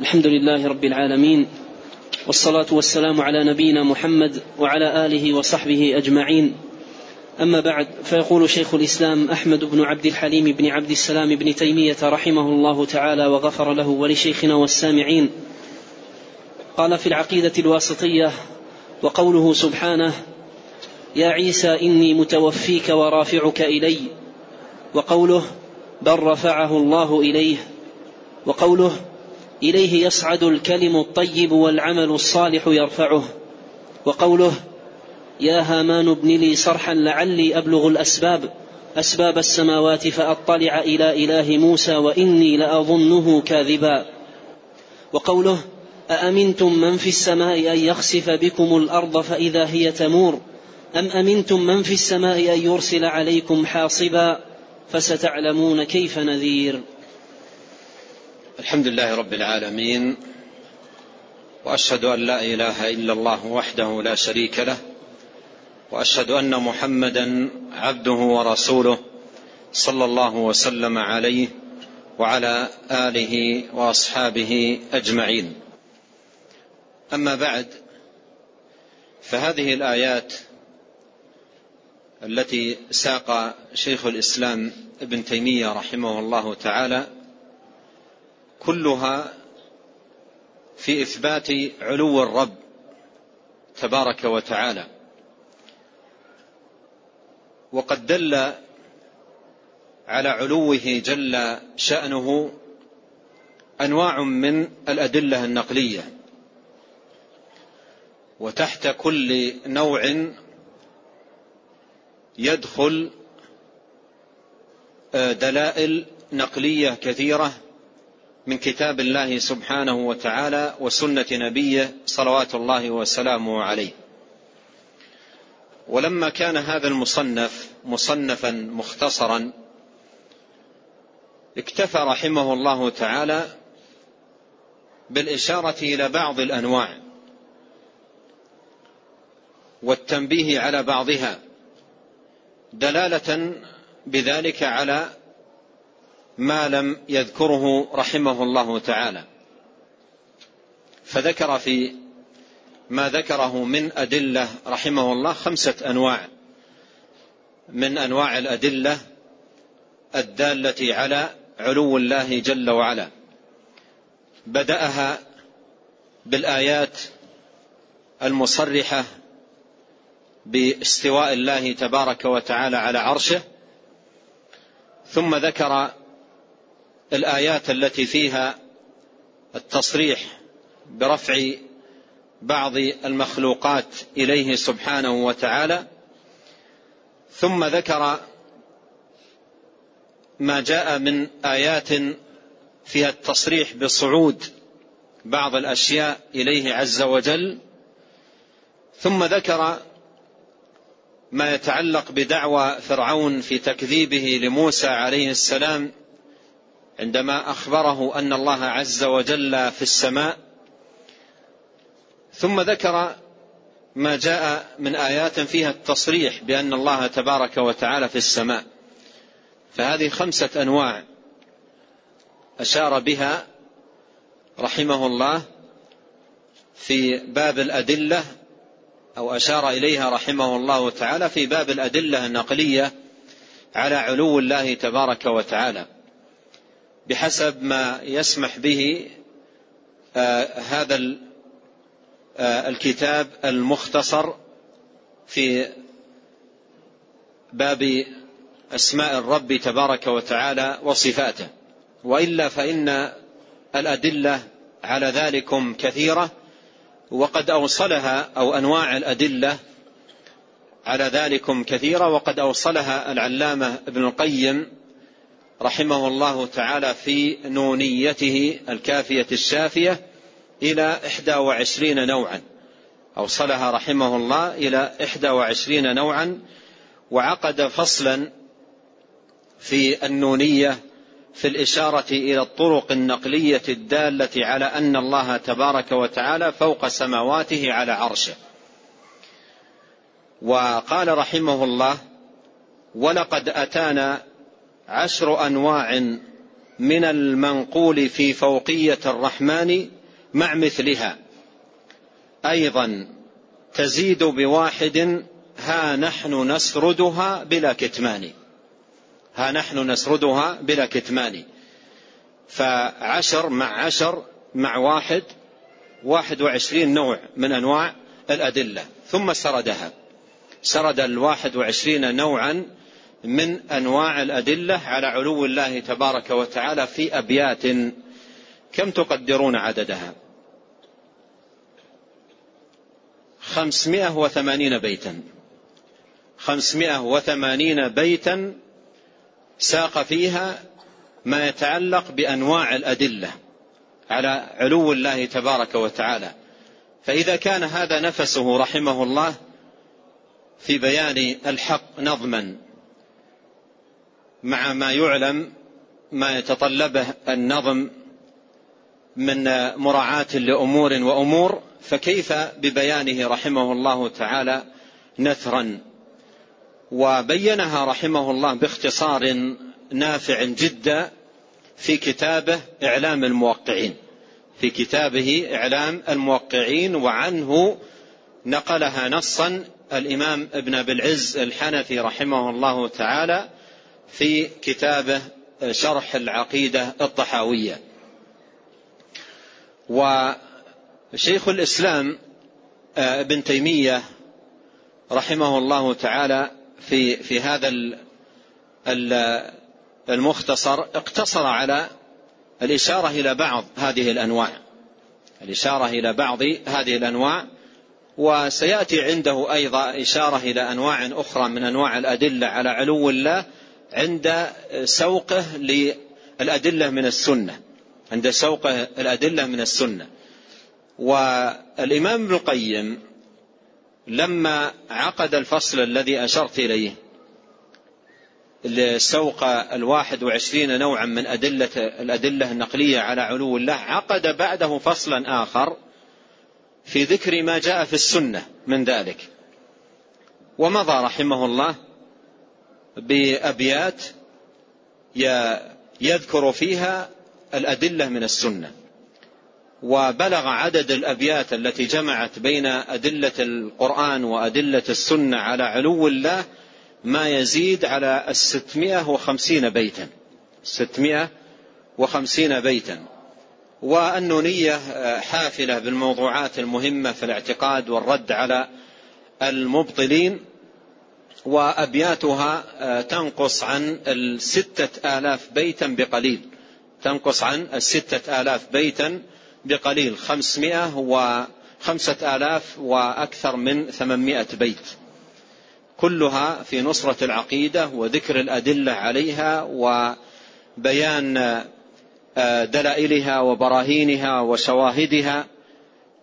الحمد لله رب العالمين والصلاة والسلام على نبينا محمد وعلى آله وصحبه أجمعين. أما بعد فيقول شيخ الإسلام أحمد بن عبد الحليم بن عبد السلام بن تيمية رحمه الله تعالى وغفر له ولشيخنا والسامعين. قال في العقيدة الواسطية وقوله سبحانه يا عيسى إني متوفيك ورافعك إلي. وقوله بل رفعه الله إليه. وقوله إليه يصعد الكلم الطيب والعمل الصالح يرفعه. وقوله يا هامان ابن لي صرحا لعلي أبلغ الأسباب أسباب السماوات فأطلع إلى إله موسى وإني لأظنه كاذبا. وقوله أأمنتم من في السماء أن يخسف بكم الأرض فإذا هي تمور؟ أم أمنتم من في السماء أن يرسل عليكم حاصبا؟ فستعلمون كيف نذير. الحمد لله رب العالمين وأشهد أن لا إله إلا الله وحده لا شريك له وأشهد أن محمدا عبده ورسوله صلى الله وسلم عليه وعلى آله وأصحابه أجمعين. أما بعد فهذه الآيات التي ساق شيخ الإسلام ابن تيمية رحمه الله تعالى كلها في إثبات علو الرب تبارك وتعالى. وقد دل على علوه جل شأنه أنواع من الأدلة النقلية. وتحت كل نوع يدخل دلائل نقلية كثيرة من كتاب الله سبحانه وتعالى وسنة نبيه صلوات الله وسلامه عليه. ولما كان هذا المصنف مصنفا مختصرا اكتفى رحمه الله تعالى بالإشارة إلى بعض الأنواع والتنبيه على بعضها دلالة بذلك على ما لم يذكره رحمه الله تعالى. فذكر في ما ذكره من أدلة رحمه الله خمسة أنواع. من أنواع الأدلة الدالة على علو الله جل وعلا. بدأها بالآيات المصرحة باستواء الله تبارك وتعالى على عرشه ثم ذكر الآيات التي فيها التصريح برفع بعض المخلوقات إليه سبحانه وتعالى ثم ذكر ما جاء من آيات فيها التصريح بصعود بعض الأشياء إليه عز وجل ثم ذكر ما يتعلق بدعوى فرعون في تكذيبه لموسى عليه السلام عندما أخبره أن الله عز وجل في السماء ثم ذكر ما جاء من آيات فيها التصريح بأن الله تبارك وتعالى في السماء. فهذه خمسة أنواع أشار بها رحمه الله في باب الأدلة أو أشار إليها رحمه الله تعالى في باب الأدلة النقلية على علو الله تبارك وتعالى. بحسب ما يسمح به آه هذا آه الكتاب المختصر في باب أسماء الرب تبارك وتعالى وصفاته. وإلا فإن الأدلة على ذلكم كثيرة وقد أوصلها أو أنواع الأدلة على ذلكم كثيرة وقد أوصلها العلامة ابن القيم رحمه الله تعالى في نونيته الكافية الشافية إلى إحدى وعشرين نوعا. أوصلها رحمه الله إلى إحدى وعشرين نوعا وعقد فصلا في النونية في الإشارة إلى الطرق النقلية الدالة على أن الله تبارك وتعالى فوق سماواته على عرشه. وقال رحمه الله ولقد أتانا عشر أنواع من المنقول في فوقية الرحمن مع مثلها. أيضا تزيد بواحد ها نحن نسردها بلا كتمان. ها نحن نسردها بلا كتمان. فعشر مع عشر مع واحد واحد وعشرين نوع من أنواع الأدلة. ثم سردها. سرد الواحد وعشرين نوعا من أنواع الأدلة على علو الله تبارك وتعالى في أبيات كم تقدرون عددها؟ خمسمائة وثمانين بيتا. خمسمائة وثمانين بيتا ساق فيها ما يتعلق بأنواع الأدلة على علو الله تبارك وتعالى. فإذا كان هذا نفسه رحمه الله في بيان الحق نظما مع ما يعلم ما يتطلبه النظم من مراعاة لأمور وأمور فكيف ببيانه رحمه الله تعالى نثرا؟ وبينها رحمه الله باختصار نافع جدا في كتابه إعلام الموقعين. في كتابه إعلام الموقعين وعنه نقلها نصا الإمام ابن أبي العز الحنفي رحمه الله تعالى في كتابه شرح العقيدة الطحاوية. وشيخ الإسلام آه، ابن تيمية رحمه الله تعالى في في هذا المختصر اقتصر على الإشارة إلى بعض هذه الأنواع. الإشارة إلى بعض هذه الأنواع وسيأتي عنده أيضا إشارة إلى أنواع أخرى من أنواع الأدلة على علو الله عند سوقه للأدلة من السنة. عند سوقه الأدلة من السنة. والإمام ابن القيم لما عقد الفصل الذي أشرت إليه سوق الواحد وعشرين نوعا من أدلة الأدلة النقلية على علو الله عقد بعده فصلا آخر في ذكر ما جاء في السنة من ذلك. ومضى رحمه الله بأبيات يذكر فيها الأدلة من السنة. وبلغ عدد الأبيات التي جمعت بين أدلة القرآن وأدلة السنة على علو الله ما يزيد على الستمائة وخمسين بيتا. ستمائة وخمسين بيتا. والنونية حافلة بالموضوعات المهمة في الاعتقاد والرد على المبطلين. وأبياتها تنقص عن الستة آلاف بيتا بقليل. تنقص عن الستة آلاف بيتا بقليل. خمسمائة وخمسة آلاف وأكثر من ثمانمائة بيت. كلها في نصرة العقيدة وذكر الأدلة عليها وبيان آه، دلائلها وبراهينها وشواهدها.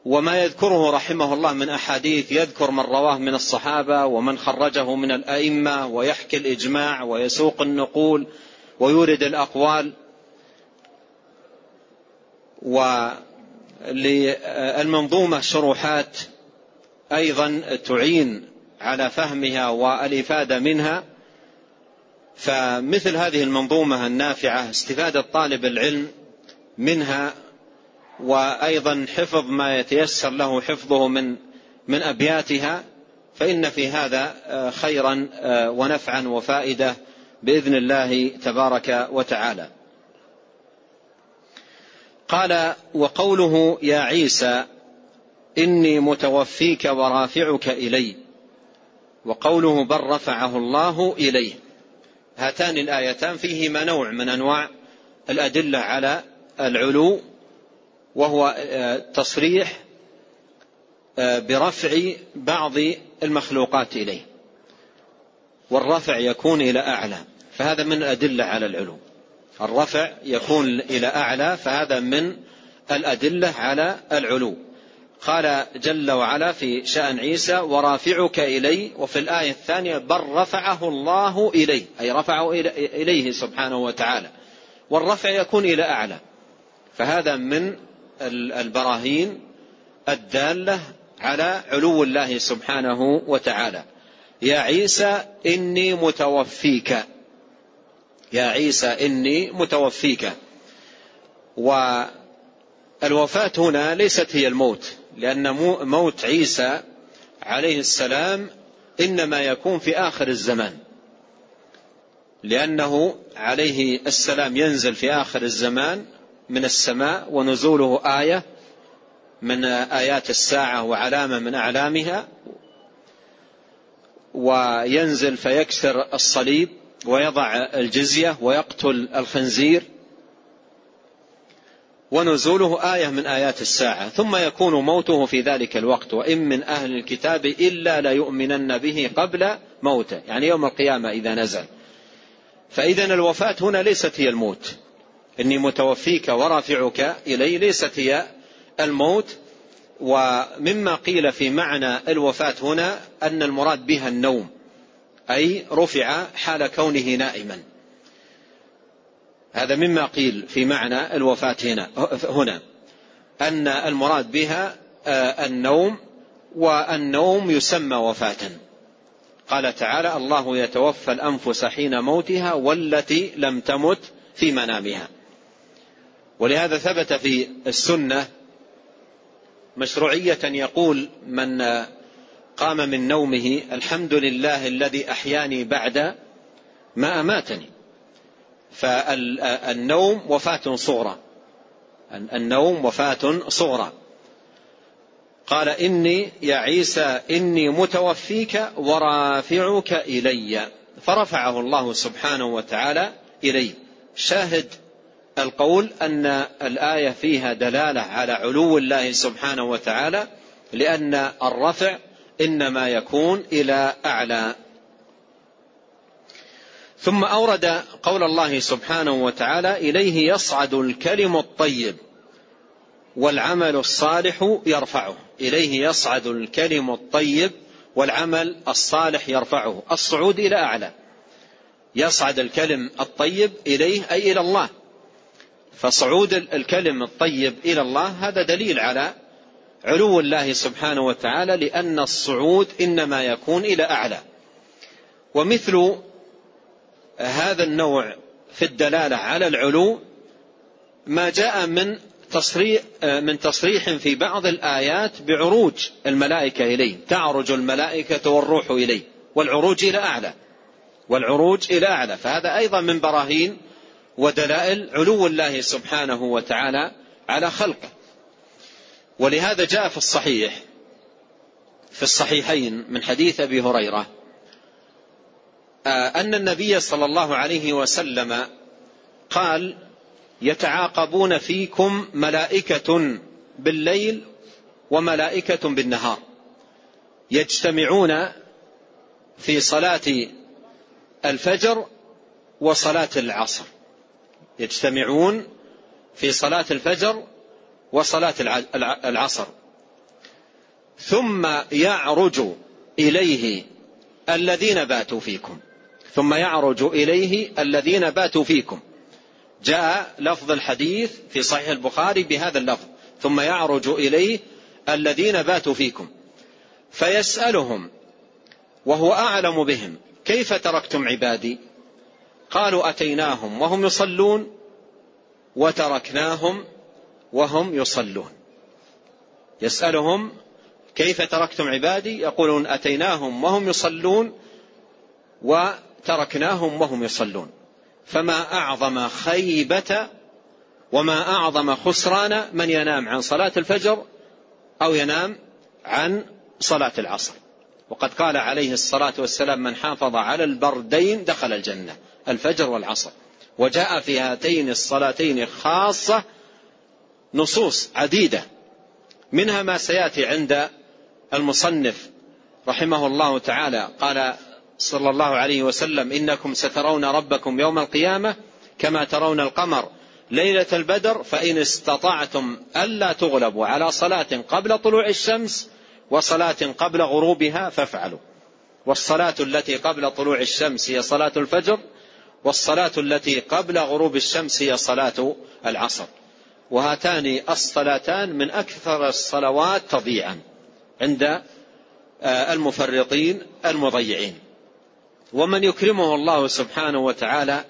وما يذكره رحمه الله من أحاديث يذكر من رواه من الصحابة ومن خرجه من الأئمة ويحكي الإجماع ويسوق النقول ويورد الأقوال. وللمنظومة شروحات أيضا تعين على فهمها والإفادة منها. فمثل هذه المنظومة النافعة استفادة طالب العلم منها وأيضا حفظ ما يتيسر له حفظه من من أبياتها فإن في هذا خيرا ونفعا وفائدة بإذن الله تبارك وتعالى. قال وقوله يا عيسى إني متوفيك ورافعك إلي. وقوله بل رفعه الله إليه. هاتان الآيتان فيهما نوع من أنواع الأدلة على العلو وهو آه، تصريح آه، برفع بعض المخلوقات إليه. والرفع يكون إلى أعلى فهذا من الأدلة على العلو الرفع يكون إلى أعلى فهذا من الأدلة على العلو قال جل وعلا في شأن عيسى ورافعك إلي وفي الآية الثانية بل رفعه الله إليه أي رفعه إليه سبحانه وتعالى. والرفع يكون إلى أعلى فهذا من البراهين الدالة على علو الله سبحانه وتعالى. يا عيسى إني متوفيك. يا عيسى إني متوفيك. والوفاة هنا ليست هي الموت لأن موت عيسى عليه السلام إنما يكون في آخر الزمان. لأنه عليه السلام ينزل في آخر الزمان من السماء ونزوله آية من آيات الساعة وعلامة من أعلامها وينزل فيكسر الصليب ويضع الجزية ويقتل الخنزير ونزوله آية من آيات الساعة ثم يكون موته في ذلك الوقت وإن من أهل الكتاب إلا ليؤمنن به قبل موته يعني يوم القيامة إذا نزل فإذا الوفاة هنا ليست هي الموت إني متوفيك ورافعك إلي ليست هي الموت. ومما قيل في معنى الوفاة هنا أن المراد بها النوم أي رفع حال كونه نائما. هذا مما قيل في معنى الوفاة هنا هنا. أن المراد بها آه، النوم والنوم يسمى وفاة. قال تعالى الله يتوفى الأنفس حين موتها والتي لم تمت في منامها. ولهذا ثبت في السنة مشروعية يقول من قام من نومه الحمد لله الذي أحياني بعد ما أماتني. فالنوم وفاة صغرى. النوم وفاة صغرى. قال إني يا عيسى إني متوفيك ورافعك إلي. فرفعه الله سبحانه وتعالى إليه شاهد القول أن الآية فيها دلالة على علو الله سبحانه وتعالى لأن الرفع إنما يكون إلى أعلى. ثم أورد قول الله سبحانه وتعالى إليه يصعد الكلم الطيب والعمل الصالح يرفعه. إليه يصعد الكلم الطيب والعمل الصالح يرفعه. الصعود إلى أعلى. يصعد الكلم الطيب إليه أي إلى الله. فصعود الكلم الطيب إلى الله هذا دليل على علو الله سبحانه وتعالى لأن الصعود إنما يكون إلى أعلى. ومثل هذا النوع في الدلالة على العلو ما جاء من تصريح من تصريح في بعض الآيات بعروج الملائكة إليه تعرج الملائكة والروح إليه والعروج إلى أعلى والعروج إلى أعلى. فهذا أيضا من براهين ودلائل علو الله سبحانه وتعالى على خلقه. ولهذا جاء في الصحيح في الصحيحين من حديث أبي هريرة آه، أن النبي صلى الله عليه وسلم قال يتعاقبون فيكم ملائكة بالليل وملائكة بالنهار. يجتمعون في صلاة الفجر وصلاة العصر. يجتمعون في صلاة الفجر وصلاة العصر. ثم يعرج إليه الذين باتوا فيكم. ثم يعرج إليه الذين باتوا فيكم. جاء لفظ الحديث في صحيح البخاري بهذا اللفظ. ثم يعرج إليه الذين باتوا فيكم. فيسألهم وهو أعلم بهم كيف تركتم عبادي؟ قالوا أتيناهم وهم يصلون وتركناهم وهم يصلون. يسألهم كيف تركتم عبادي؟ يقولون أتيناهم وهم يصلون وتركناهم وهم يصلون. فما أعظم خيبة وما أعظم خسران من ينام عن صلاة الفجر أو ينام عن صلاة العصر. وقد قال عليه الصلاة والسلام من حافظ على البردين دخل الجنة الفجر والعصر. وجاء في هاتين الصلاتين خاصة نصوص عديدة منها ما سيأتي عند المصنف رحمه الله تعالى. قال صلى الله عليه وسلم إنكم سترون ربكم يوم القيامة كما ترون القمر ليلة البدر فإن استطعتم ألا تغلبوا على صلاة قبل طلوع الشمس وصلاة قبل غروبها فافعلوا. والصلاة التي قبل طلوع الشمس هي صلاة الفجر والصلاة التي قبل غروب الشمس هي صلاة العصر. وهاتان الصلاتان من أكثر الصلوات تضييعا عند آه، المفرطين المضيعين. ومن يكرمه الله سبحانه وتعالى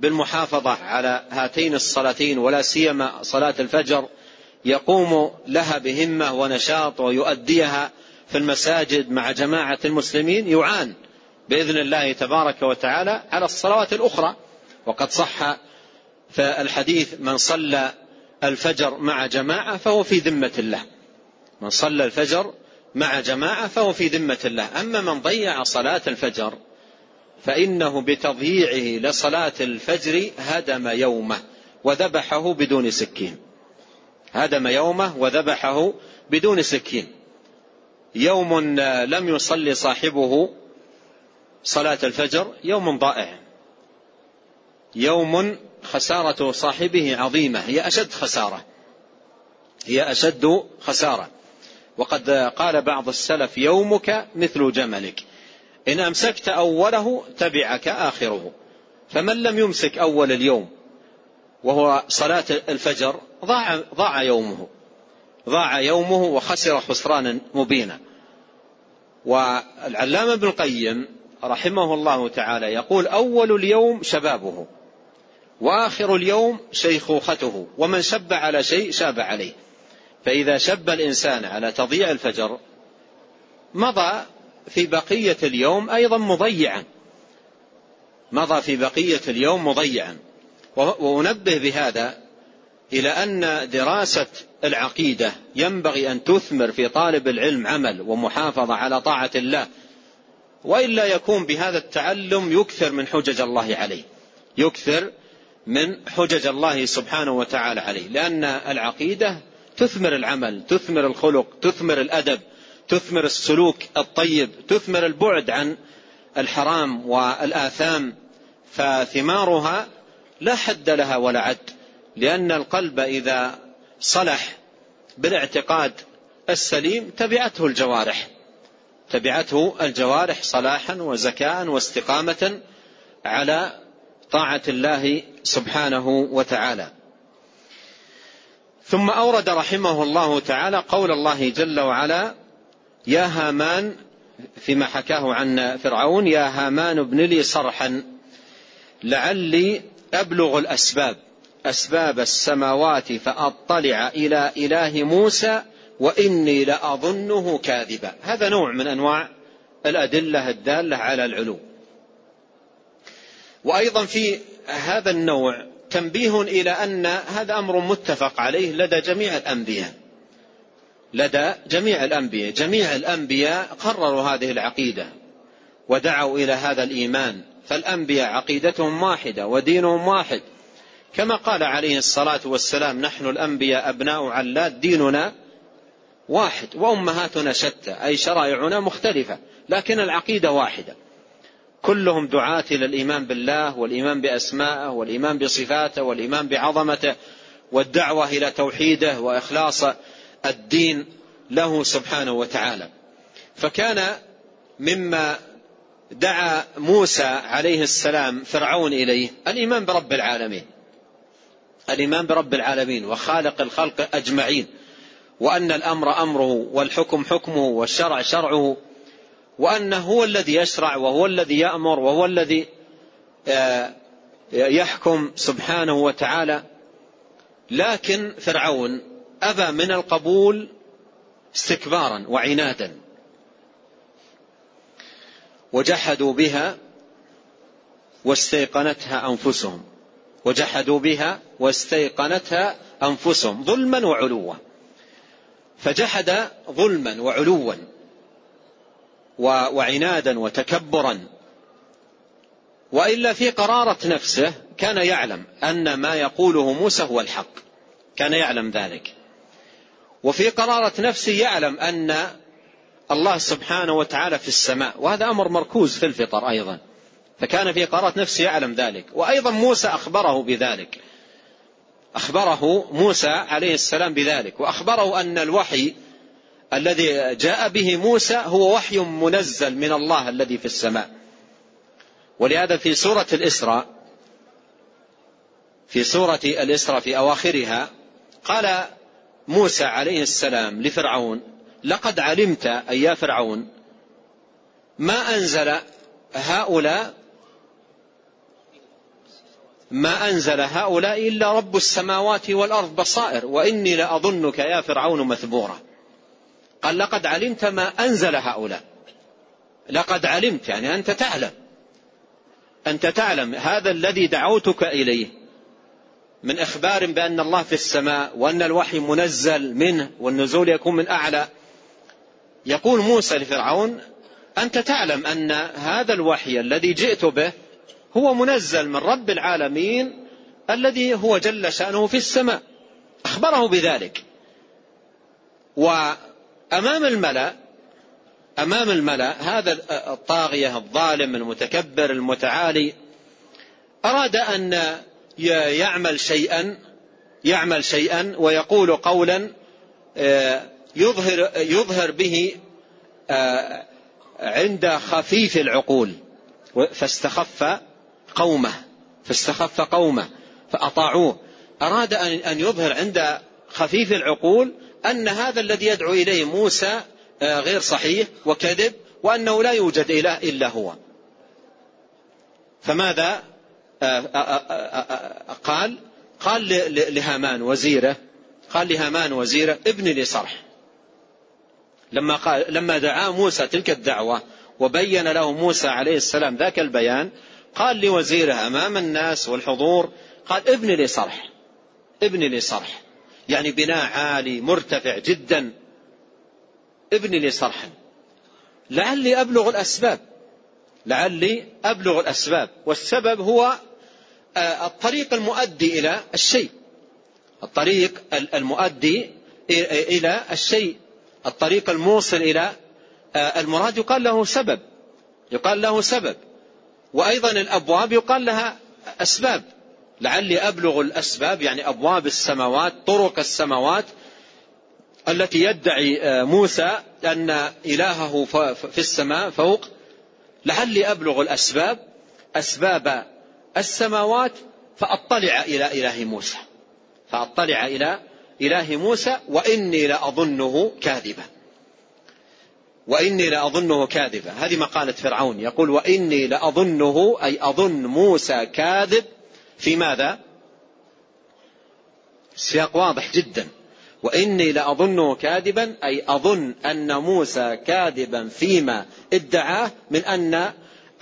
بالمحافظة على هاتين الصلاتين ولا سيما صلاة الفجر يقوم لها بهمة ونشاط ويؤديها في المساجد مع جماعة المسلمين يعان بإذن الله تبارك وتعالى على الصلوات الأخرى. وقد صح في الحديث من صلى الفجر مع جماعة فهو في ذمة الله. من صلى الفجر مع جماعة فهو في ذمة الله. أما من ضيع صلاة الفجر فإنه بتضييعه لصلاة الفجر هدم يومه وذبحه بدون سكين. هدم يومه وذبحه بدون سكين. يوم لم يصلي صاحبه صلاة الفجر يوم ضائع. يوم خسارة صاحبه عظيمة. هي أشد خسارة. هي أشد خسارة. وقد قال بعض السلف يومك مثل جملك. إن أمسكت أوله تبعك آخره. فمن لم يمسك أول اليوم وهو صلاة الفجر ضاع, ضاع يومه. ضاع يومه وخسر خسرانا مبينا. والعلامة ابن القيم رحمه الله تعالى يقول أول اليوم شبابه وآخر اليوم شيخوخته ومن شب على شيء شاب عليه. فإذا شب الإنسان على تضييع الفجر مضى في بقية اليوم أيضا مضيعا. مضى في بقية اليوم مضيعا. وأنبه بهذا إلى أن دراسة العقيدة ينبغي أن تثمر في طالب العلم عمل ومحافظة على طاعة الله وإلا يكون بهذا التعلم يكثر من حجج الله عليه يكثر من حجج الله سبحانه وتعالى عليه لأن العقيدة تثمر العمل تثمر الخلق تثمر الأدب تثمر السلوك الطيب تثمر البعد عن الحرام والآثام فثمارها لا حد لها ولا عد. لأن القلب إذا صلح بالاعتقاد السليم تبعته الجوارح. تبعته الجوارح صلاحا وزكاء واستقامة على طاعة الله سبحانه وتعالى. ثم أورد رحمه الله تعالى قول الله جل وعلا يا هامان فيما حكاه عن فرعون يا هامان ابن لي صرحا لعلي أبلغ الأسباب. أسباب السماوات فأطلع إلى إله موسى وإني لأظنه كاذبا. هذا نوع من أنواع الأدلة الدالة على العلو. وأيضا في هذا النوع تنبيه إلى أن هذا أمر متفق عليه لدى جميع الأنبياء. لدى جميع الأنبياء. جميع الأنبياء قرروا هذه العقيدة ودعوا إلى هذا الإيمان. فالأنبياء عقيدتهم واحدة ودينهم واحد. كما قال عليه الصلاة والسلام نحن الأنبياء أبناء علات ديننا واحد وأمهاتنا شتى أي شرائعنا مختلفة لكن العقيدة واحدة. كلهم دعاة إلى الإيمان بالله والإيمان بأسمائه والإيمان بصفاته والإيمان بعظمته والدعوة إلى توحيده وإخلاص الدين له سبحانه وتعالى. فكان مما دعا موسى عليه السلام فرعون إليه الإيمان برب العالمين. الإيمان برب العالمين وخالق الخلق أجمعين وأن الأمر أمره والحكم حكمه والشرع شرعه وأنه هو الذي يشرع وهو الذي يأمر وهو الذي آه، يحكم سبحانه وتعالى. لكن فرعون أبى من القبول استكبارا وعنادا وجحدوا بها واستيقنتها أنفسهم. وجحدوا بها واستيقنتها أنفسهم ظلما وعلوا. فجحد ظلما وعلوا وعنادا وتكبرا. وإلا في قرارة نفسه كان يعلم أن ما يقوله موسى هو الحق. كان يعلم ذلك. وفي قرارة نفسه يعلم أن الله سبحانه وتعالى في السماء. وهذا أمر مركوز في الفطر أيضا. فكان في قراره نفسه يعلم ذلك. وأيضا موسى أخبره بذلك. أخبره موسى عليه السلام بذلك. وأخبره أن الوحي الذي جاء به موسى هو وحي منزل من الله الذي في السماء. ولهذا في سورة الإسراء في سورة الإسراء في أواخرها قال موسى عليه السلام لفرعون لقد علمت أي يا فرعون ما أنزل هؤلاء ما أنزل هؤلاء إلا رب السماوات والأرض بصائر وإني لأظنك يا فرعون مثبورا. قال لقد علمت ما أنزل هؤلاء. لقد علمت يعني أنت تعلم. أنت تعلم هذا الذي دعوتك إليه. من إخبار بأن الله في السماء وأن الوحي منزل منه والنزول يكون من أعلى. يقول موسى لفرعون أنت تعلم أن هذا الوحي الذي جئت به هو منزل من رب العالمين الذي هو جل شأنه في السماء. أخبره بذلك. وأمام الملأ أمام الملأ هذا الطاغية الظالم المتكبر المتعالي أراد أن يعمل شيئا يعمل شيئا ويقول قولا آه، يظهر يظهر به آه، عند خفيف العقول. فاستخف قومه فاستخف قومه فأطاعوه. أراد أن يظهر عند خفيف العقول أن هذا الذي يدعو إليه موسى آه، غير صحيح وكذب وأنه لا يوجد إله إلا هو. فماذا؟ آه، آه، قال قال لهامان وزيره قال لهامان وزيره ابن لي صرح. لما قال لما دعا موسى تلك الدعوة وبين له موسى عليه السلام ذاك البيان قال لوزيره أمام الناس والحضور قال ابن لي صرح ابن لي صرح. يعني بناء عالي مرتفع جدا. ابن لي صرحا. لعلي أبلغ الأسباب. لعلي أبلغ الأسباب. والسبب هو آه، الطريق المؤدي إلى الشيء. الطريق المؤدي إلى الشيء. الطريق الموصل إلى آه، المراد يقال له سبب. يقال له سبب. وأيضا الأبواب يقال لها أسباب. لعلي أبلغ الأسباب يعني أبواب السماوات طرق السماوات التي يدعي آه، موسى أن إلهه في السماء فوق. لعلي أبلغ الأسباب. أسباب السماوات فأطلع إلى إله موسى. فأطلع إلى إله موسى وإني لأظنه كاذبا. وإني لأظنه كاذبا. هذه مقالة فرعون. يقول وإني لأظنه أي أظن موسى كاذب في ماذا؟ السياق واضح جدا. وإني لأظنه كاذبا أي أظن أن موسى كاذبا فيما ادعاه من أن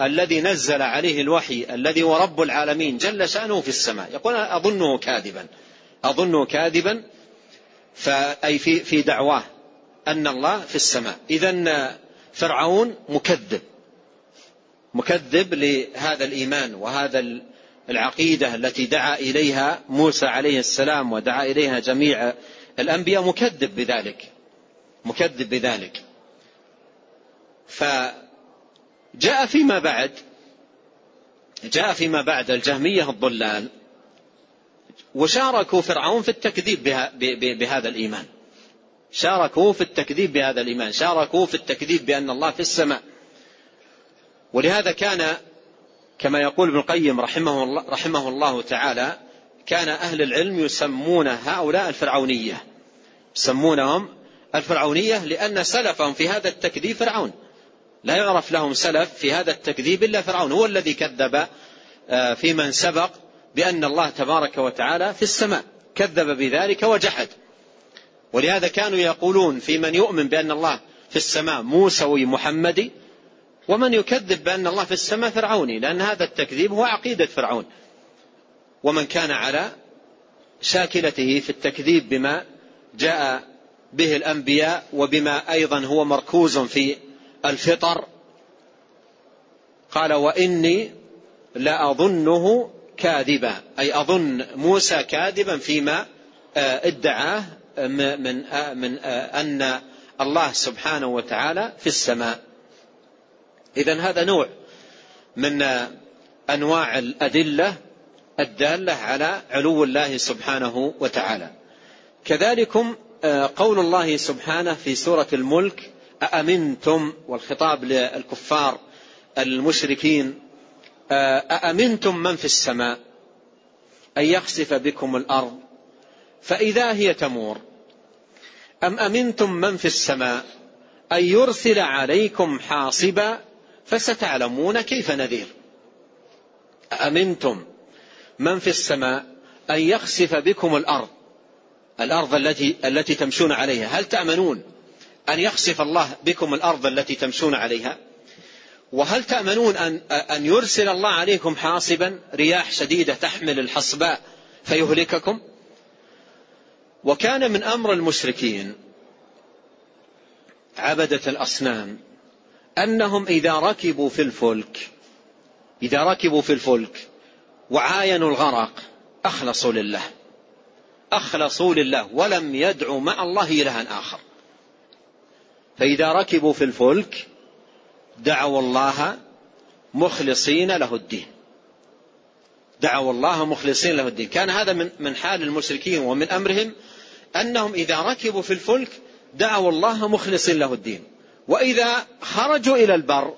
الذي نزل عليه الوحي الذي هو رب العالمين جل شأنه في السماء. يقول أظنه كاذبا. أظنه كاذبا فأي في في دعواه. أن الله في السماء. إذا فرعون مكذب. مكذب لهذا الإيمان وهذا العقيدة التي دعا إليها موسى عليه السلام ودعا إليها جميع الأنبياء. مكذب بذلك. مكذب بذلك. فجاء فيما بعد. جاء فيما بعد الجهمية الضلال. وشاركوا فرعون في التكذيب بهذا الإيمان. شاركوا في التكذيب بهذا الإيمان شاركوا في التكذيب بأن الله في السماء. ولهذا كان كما يقول ابن القيم رحمه الله, رحمه الله تعالى كان أهل العلم يسمون هؤلاء الفرعونية. يسمونهم الفرعونية لأن سلفهم في هذا التكذيب فرعون. لا يعرف لهم سلف في هذا التكذيب إلا فرعون هو الذي كذب آه، في من سبق بأن الله تبارك وتعالى في السماء. كذب بذلك وجحد. ولهذا كانوا يقولون في من يؤمن بأن الله في السماء موسوي محمدي ومن يكذب بأن الله في السماء فرعوني لأن هذا التكذيب هو عقيدة فرعون. ومن كان على شاكلته في التكذيب بما جاء به الأنبياء وبما أيضا هو مركوز في الفطر قال وإني لأظنه كاذبا. أي أظن موسى كاذبا فيما آه، ادعاه من آه، من آه، أن الله سبحانه وتعالى في السماء. إذا هذا نوع من أنواع الأدلة الدالة على علو الله سبحانه وتعالى. كذلكم قول الله سبحانه في سورة الملك أأمنتم والخطاب للكفار المشركين أأمنتم من في السماء؟ أن يخسف بكم الأرض. فإذا هي تمور أم أمنتم من في السماء أن يرسل عليكم حاصبا فستعلمون كيف نذير؟ أأمنتم من في السماء أن يخسف بكم الأرض؟ الأرض التي التي تمشون عليها. هل تأمنون أن يخسف الله بكم الأرض التي تمشون عليها؟ وهل تأمنون أن, أن يرسل الله عليكم حاصبا؟ رياح شديدة تحمل الحصباء فيهلككم؟ وكان من أمر المشركين عبدة الأصنام أنهم إذا ركبوا في الفلك إذا ركبوا في الفلك وعاينوا الغرق أخلصوا لله. أخلصوا لله ولم يدعوا مع الله إلها آخر. فإذا ركبوا في الفلك دعوا الله مخلصين له الدين. دعوا الله مخلصين له الدين. كان هذا من من حال المشركين ومن أمرهم أنهم إذا ركبوا في الفلك دعوا الله مخلصين له الدين. وإذا خرجوا إلى البر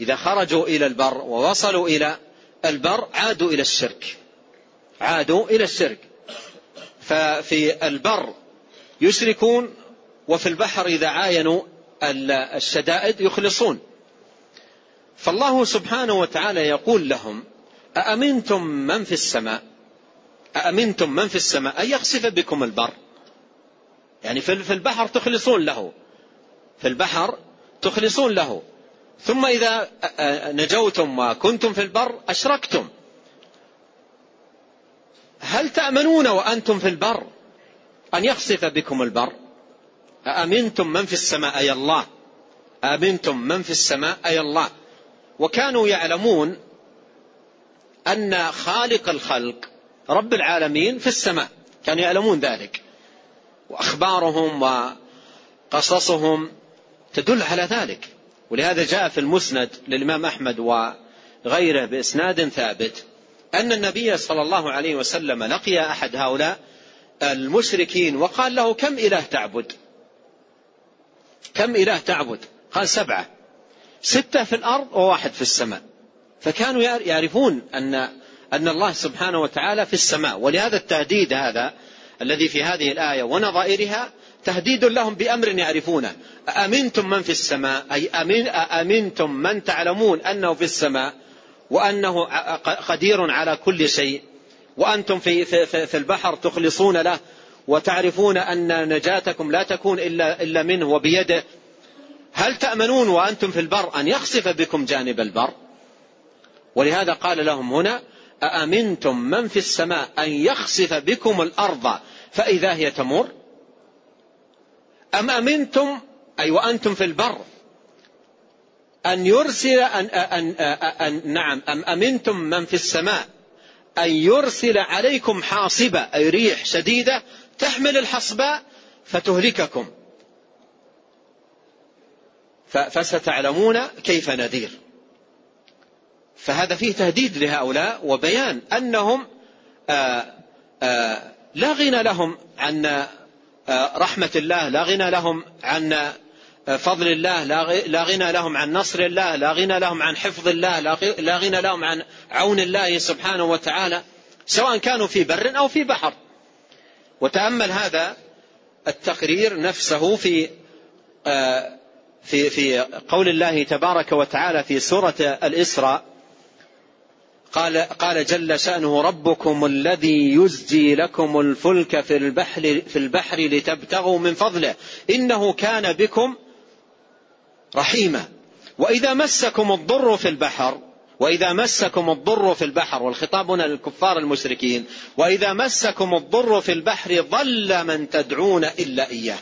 إذا خرجوا إلى البر ووصلوا إلى البر عادوا إلى الشرك. عادوا إلى الشرك. ففي البر يشركون وفي البحر إذا عاينوا الشدائد يخلصون. فالله سبحانه وتعالى يقول لهم أأمنتم من في السماء؟ أأمنتم من في السماء أن يخسف بكم البر؟ يعني في البحر تخلصون له. في البحر تخلصون له. ثم إذا نجوتم وكنتم في البر أشركتم. هل تأمنون وأنتم في البر أن يخسف بكم البر؟ أأمنتم من في السماء أي الله؟ أأمنتم من في السماء أي الله؟ وكانوا يعلمون أن خالق الخلق رب العالمين في السماء. كانوا يعلمون ذلك. وأخبارهم وقصصهم تدل على ذلك. ولهذا جاء في المسند للإمام أحمد وغيره بإسناد ثابت أن النبي صلى الله عليه وسلم لقي أحد هؤلاء المشركين وقال له كم إله تعبد؟ كم إله تعبد؟ قال سبعة. ستة في الأرض وواحد في السماء. فكانوا يعرفون أن أن الله سبحانه وتعالى في السماء. ولهذا التهديد هذا الذي في هذه الآية ونظائرها تهديد لهم بأمر يعرفونه. أأمنتم من في السماء؟ أي أمن أأمنتم من تعلمون أنه في السماء وأنه قدير على كل شيء؟ وأنتم في, في, في البحر تخلصون له وتعرفون أن نجاتكم لا تكون إلا, إلا منه وبيده؟ هل تأمنون وأنتم في البر أن يخسف بكم جانب البر؟ ولهذا قال لهم هنا أأمنتم من في السماء أن يخسف بكم الأرض فإذا هي تمر أم أمنتم أي وأنتم في البر أن يرسل أن, أن, أن نعم أم أمنتم من في السماء أن يرسل عليكم حاصبة أي ريح شديدة تحمل الحصباء فتهلككم. فستعلمون كيف نذير. فهذا فيه تهديد لهؤلاء وبيان أنهم آآ آآ لا غنى لهم عن رحمة الله لا غنى لهم عن فضل الله لا غنى لهم عن نصر الله لا غنى لهم عن حفظ الله لا غنى لهم عن عون الله سبحانه وتعالى سواء كانوا في بر أو في بحر. وتأمل هذا التقرير نفسه في في في قول الله تبارك وتعالى في سورة الإسراء. قال قال جل شأنه ربكم الذي يزجي لكم الفلك في البحر في البحر لتبتغوا من فضله. إنه كان بكم رحيما. وإذا مسكم الضر في البحر وإذا مسكم الضر في البحر والخطاب هنا للكفار المشركين وإذا مسكم الضر في البحر ضل من تدعون إلا إياه.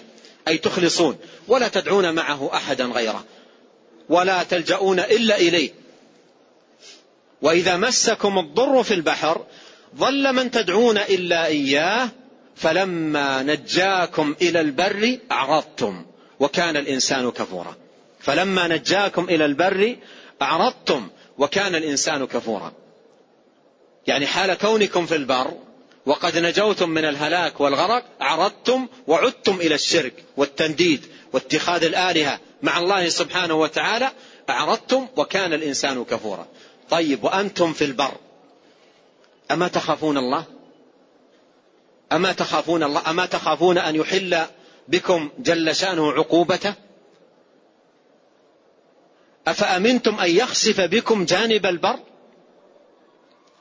أي تخلصون ولا تدعون معه أحدا غيره ولا تلجؤون إلا إليه. وإذا مسكم الضر في البحر ضل من تدعون إلا إياه فلما نجاكم إلى البر أعرضتم وكان الإنسان كفورا. فلما نجاكم إلى البر أعرضتم وكان الإنسان كفورا. يعني حال كونكم في البر وقد نجوتم من الهلاك والغرق أعرضتم وعدتم إلى الشرك والتنديد واتخاذ الآلهة مع الله سبحانه وتعالى أعرضتم وكان الإنسان كفورا. طيب وأنتم في البر. أما تخافون الله؟ أما تخافون الله؟ أما تخافون أن يحل بكم جل شأنه عقوبته؟ أفأمنتم أن يخسف بكم جانب البر؟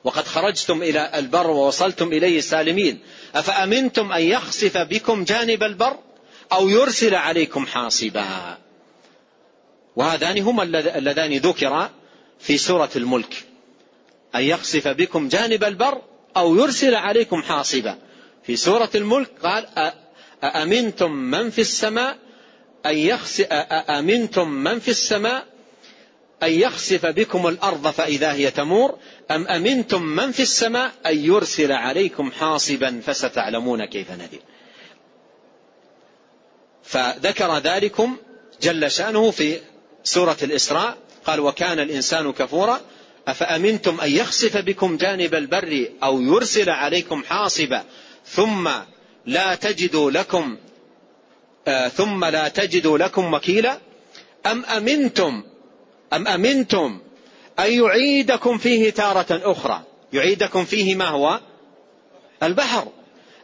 وقد خرجتم إلى البر ووصلتم إليه سالمين. أفأمنتم أن يخسف بكم جانب البر أو يرسل عليكم حاصبا؟ وهذان هما اللذان ذكرا. في سورة الملك. أن يخسف بكم جانب البر أو يرسل عليكم حاصبا. في سورة الملك قال أأمنتم من في السماء؟ أن يخسف أأمنتم من في السماء؟ أن يخسف بكم الأرض فإذا هي تمور؟ أم أمنتم من في السماء؟ أن يرسل عليكم حاصبا فستعلمون كيف نذير. فذكر ذلكم جل شأنه في سورة الإسراء. قال وكان الإنسان كفورا أفأمنتم أن يخسف بكم جانب البر أو يرسل عليكم حاصبا؟ ثم لا تجدوا لكم آه ثم لا تجدوا لكم وكيلا؟ أم أمنتم أم أمنتم أن يعيدكم فيه تارة أخرى؟ يعيدكم فيه ما هو؟ البحر.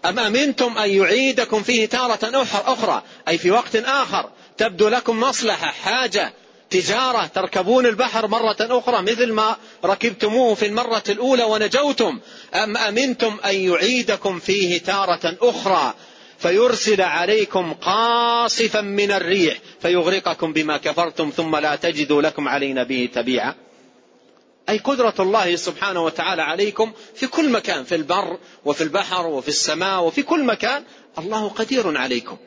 أم أمنتم أن يعيدكم فيه تارة أخرى؟ أي في وقت آخر تبدو لكم مصلحة حاجة تجارة تركبون البحر مرة أخرى مثل ما ركبتموه في المرة الأولى ونجوتم. أم أمنتم أن يعيدكم فيه تارة أخرى؟ فيرسل عليكم قاصفا من الريح فيغرقكم بما كفرتم ثم لا تجدوا لكم علينا به تبيعا. أي قدرة الله سبحانه وتعالى عليكم في كل مكان في البر وفي البحر وفي السماء وفي كل مكان الله قدير عليكم.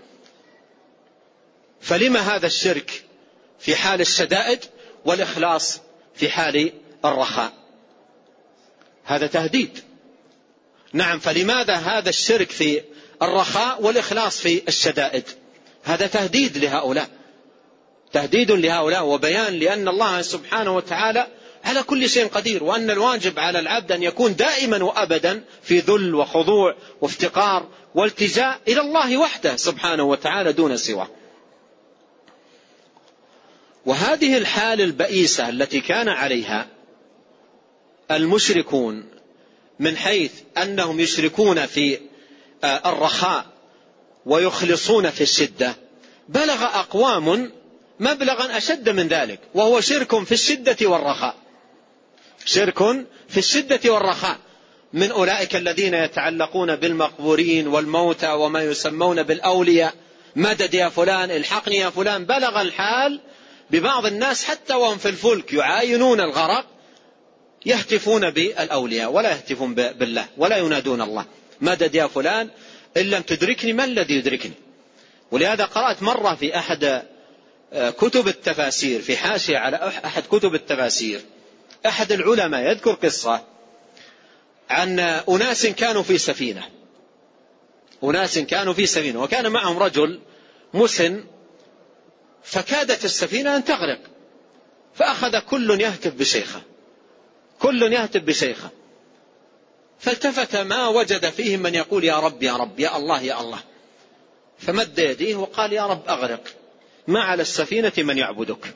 فلما هذا الشرك؟ في حال الشدائد والإخلاص في حال الرخاء. هذا تهديد. نعم فلماذا هذا الشرك في الرخاء والإخلاص في الشدائد؟ هذا تهديد لهؤلاء. تهديد لهؤلاء وبيان لأن الله سبحانه وتعالى على كل شيء قدير وأن الواجب على العبد أن يكون دائما وأبدا في ذل وخضوع وافتقار والتجاء إلى الله وحده سبحانه وتعالى دون سواه. وهذه الحال البئيسة التي كان عليها المشركون من حيث أنهم يشركون في آه، الرخاء ويخلصون في الشدة بلغ أقوام مبلغا أشد من ذلك وهو شرك في الشدة والرخاء. شرك في الشدة والرخاء. من أولئك الذين يتعلقون بالمقبورين والموتى وما يسمون بالأولياء. مدد يا فلان الحقني يا فلان. بلغ الحال ببعض الناس حتى وهم في الفلك يعاينون الغرق يهتفون بالأولياء ولا يهتفون بالله ولا ينادون الله. مدد يا فلان؟ إن لم تدركني ما الذي يدركني؟ ولهذا قرأت مرة في أحد آه، كتب التفاسير في حاشية على أحد كتب التفاسير. أحد العلماء يذكر قصة عن أناس كانوا في سفينة. أناس كانوا في سفينة وكان معهم رجل مسن فكادت السفينة أن تغرق. فأخذ كل يهتف بشيخه. كل يهتف بشيخه. فالتفت ما وجد فيهم من يقول يا رب يا رب يا الله يا الله. فمد يديه وقال يا رب أغرق. ما على السفينة من يعبدك.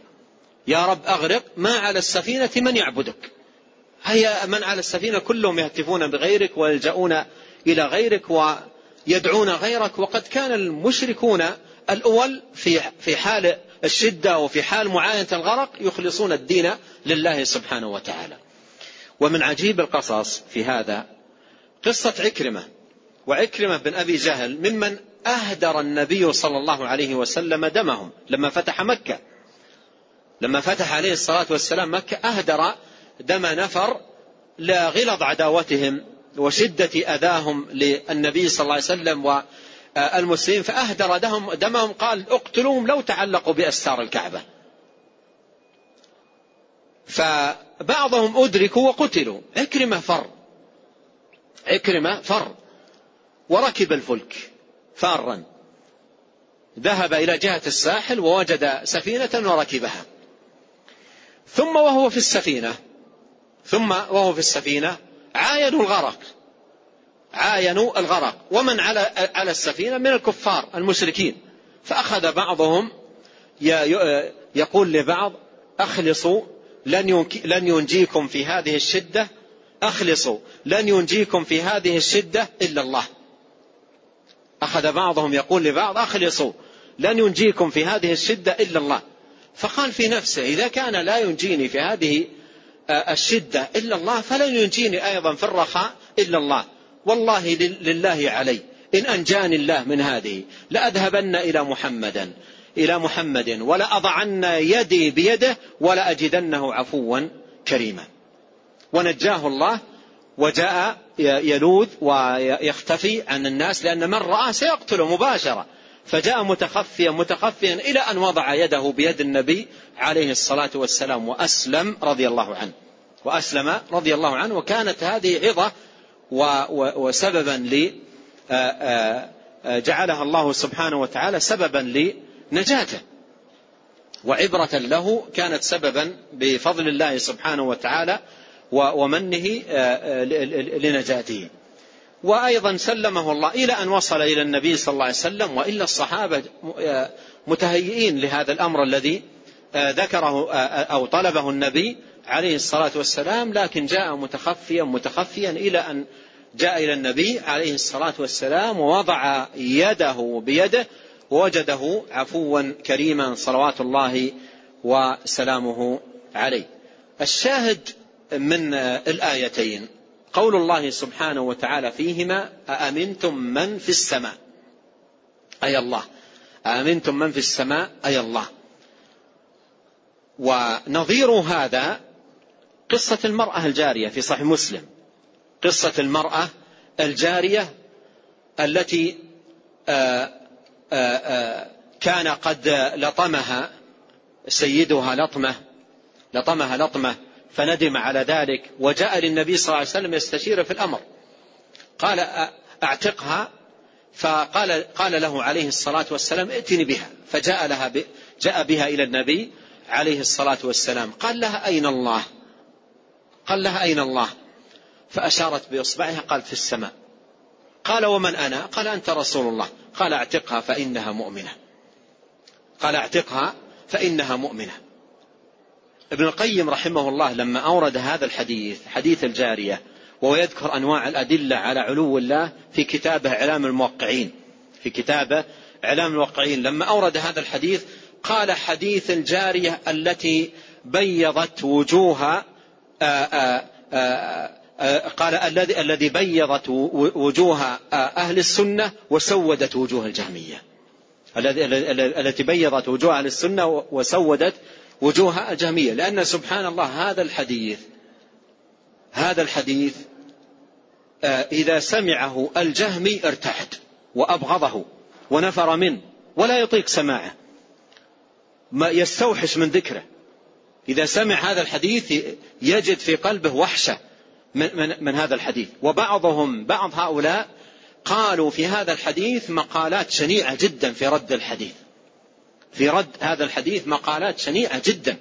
يا رب أغرق ما على السفينة من يعبدك. هيا من على السفينة؟ كلهم يهتفون بغيرك ويلجؤون إلى غيرك ويدعون غيرك. وقد كان المشركون الأول في في حال الشدة وفي حال معاينة الغرق يخلصون الدين لله سبحانه وتعالى. ومن عجيب القصص في هذا قصة عكرمة وعكرمة بن أبي جهل ممن أهدر النبي صلى الله عليه وسلم دمهم لما فتح مكة. لما فتح عليه الصلاة والسلام مكة أهدر دم نفر لغلظ عداوتهم وشدة أذاهم للنبي صلى الله عليه وسلم والمسلمين فأهدر دمهم, دمهم قال اقتلوهم لو تعلقوا بأستار الكعبة. فبعضهم أدركوا وقتلوا. عكرمة فر. عكرمة فر. وركب الفلك فارا. ذهب إلى جهة الساحل ووجد سفينة وركبها. ثم وهو في السفينة ثم وهو في السفينة عاينوا الغرق. عاينوا الغرق. ومن على على السفينة من الكفار المشركين. فأخذ بعضهم يقول لبعض أخلصوا لن لن ينجيكم في هذه الشدة. أخلصوا لن ينجيكم في هذه الشدة إلا الله. أخذ بعضهم يقول لبعض أخلصوا لن ينجيكم في هذه الشدة إلا الله. فقال في نفسه إذا كان لا ينجيني في هذه الشدة إلا الله فلن ينجيني أيضا في الرخاء إلا الله. والله لله علي. إن أنجاني الله من هذه لأذهبن إلى محمدا إلى محمد ولأضعن يدي بيده ولأجدنه عفوا كريما. ونجاه الله وجاء يلوذ ويختفي عن الناس لأن من رآه سيقتله مباشرة. فجاء متخفيا متخفيا إلى أن وضع يده بيد النبي عليه الصلاة والسلام وأسلم رضي الله عنه. وأسلم رضي الله عنه وكانت هذه عظة وسببا ل جعلها الله سبحانه وتعالى سببا لنجاته وعبرة له كانت سببا بفضل الله سبحانه وتعالى ومنه لنجاته. وأيضا سلمه الله إلى أن وصل إلى النبي صلى الله عليه وسلم وإلا الصحابة متهيئين لهذا الأمر الذي ذكره أو طلبه النبي عليه الصلاة والسلام لكن جاء متخفيا متخفيا إلى أن جاء إلى النبي عليه الصلاة والسلام ووضع يده بيده ووجده عفوا كريما صلوات الله وسلامه عليه. الشاهد من الآيتين قول الله سبحانه وتعالى فيهما أأمنتم من في السماء؟ أي الله. أأمنتم من في السماء؟ أي الله. ونظير هذا قصة المرأة الجارية في صحيح مسلم. قصة المرأة الجارية التي آآ آآ كان قد لطمها سيدها لطمة لطمها لطمة فندم على ذلك وجاء للنبي صلى الله عليه وسلم يستشير في الأمر. قال أعتقها فقال قال له عليه الصلاة والسلام ائتني بها. فجاء لها ب... جاء بها إلى النبي عليه الصلاة والسلام. قال لها أين الله؟ قال لها أين الله؟ فأشارت بإصبعها قال في السماء. قال ومن أنا؟ قال أنت رسول الله. قال اعتقها فإنها مؤمنة. قال اعتقها فإنها مؤمنة. ابن القيم رحمه الله لما أورد هذا الحديث حديث الجارية وهو يذكر أنواع الأدلة على علو الله في كتابه إعلام الموقعين. في كتابه إعلام الموقعين. لما أورد هذا الحديث قال حديث الجارية التي بيضت وجوه قال الذي الذي بيضت وجوه أهل السنة وسودت وجوه الجهمية. الذي التي بيضت وجوه أهل السنة وسودت وجوه الجهمية. لأن سبحان الله هذا الحديث هذا الحديث إذا سمعه الجهمي ارتعد وأبغضه ونفر منه ولا يطيق سماعه. ما يستوحش من ذكره. إذا سمع هذا الحديث يجد في قلبه وحشة من, من, من هذا الحديث. وبعضهم بعض هؤلاء قالوا في هذا الحديث مقالات شنيعة جدا في رد الحديث. في رد هذا الحديث مقالات شنيعة جدا.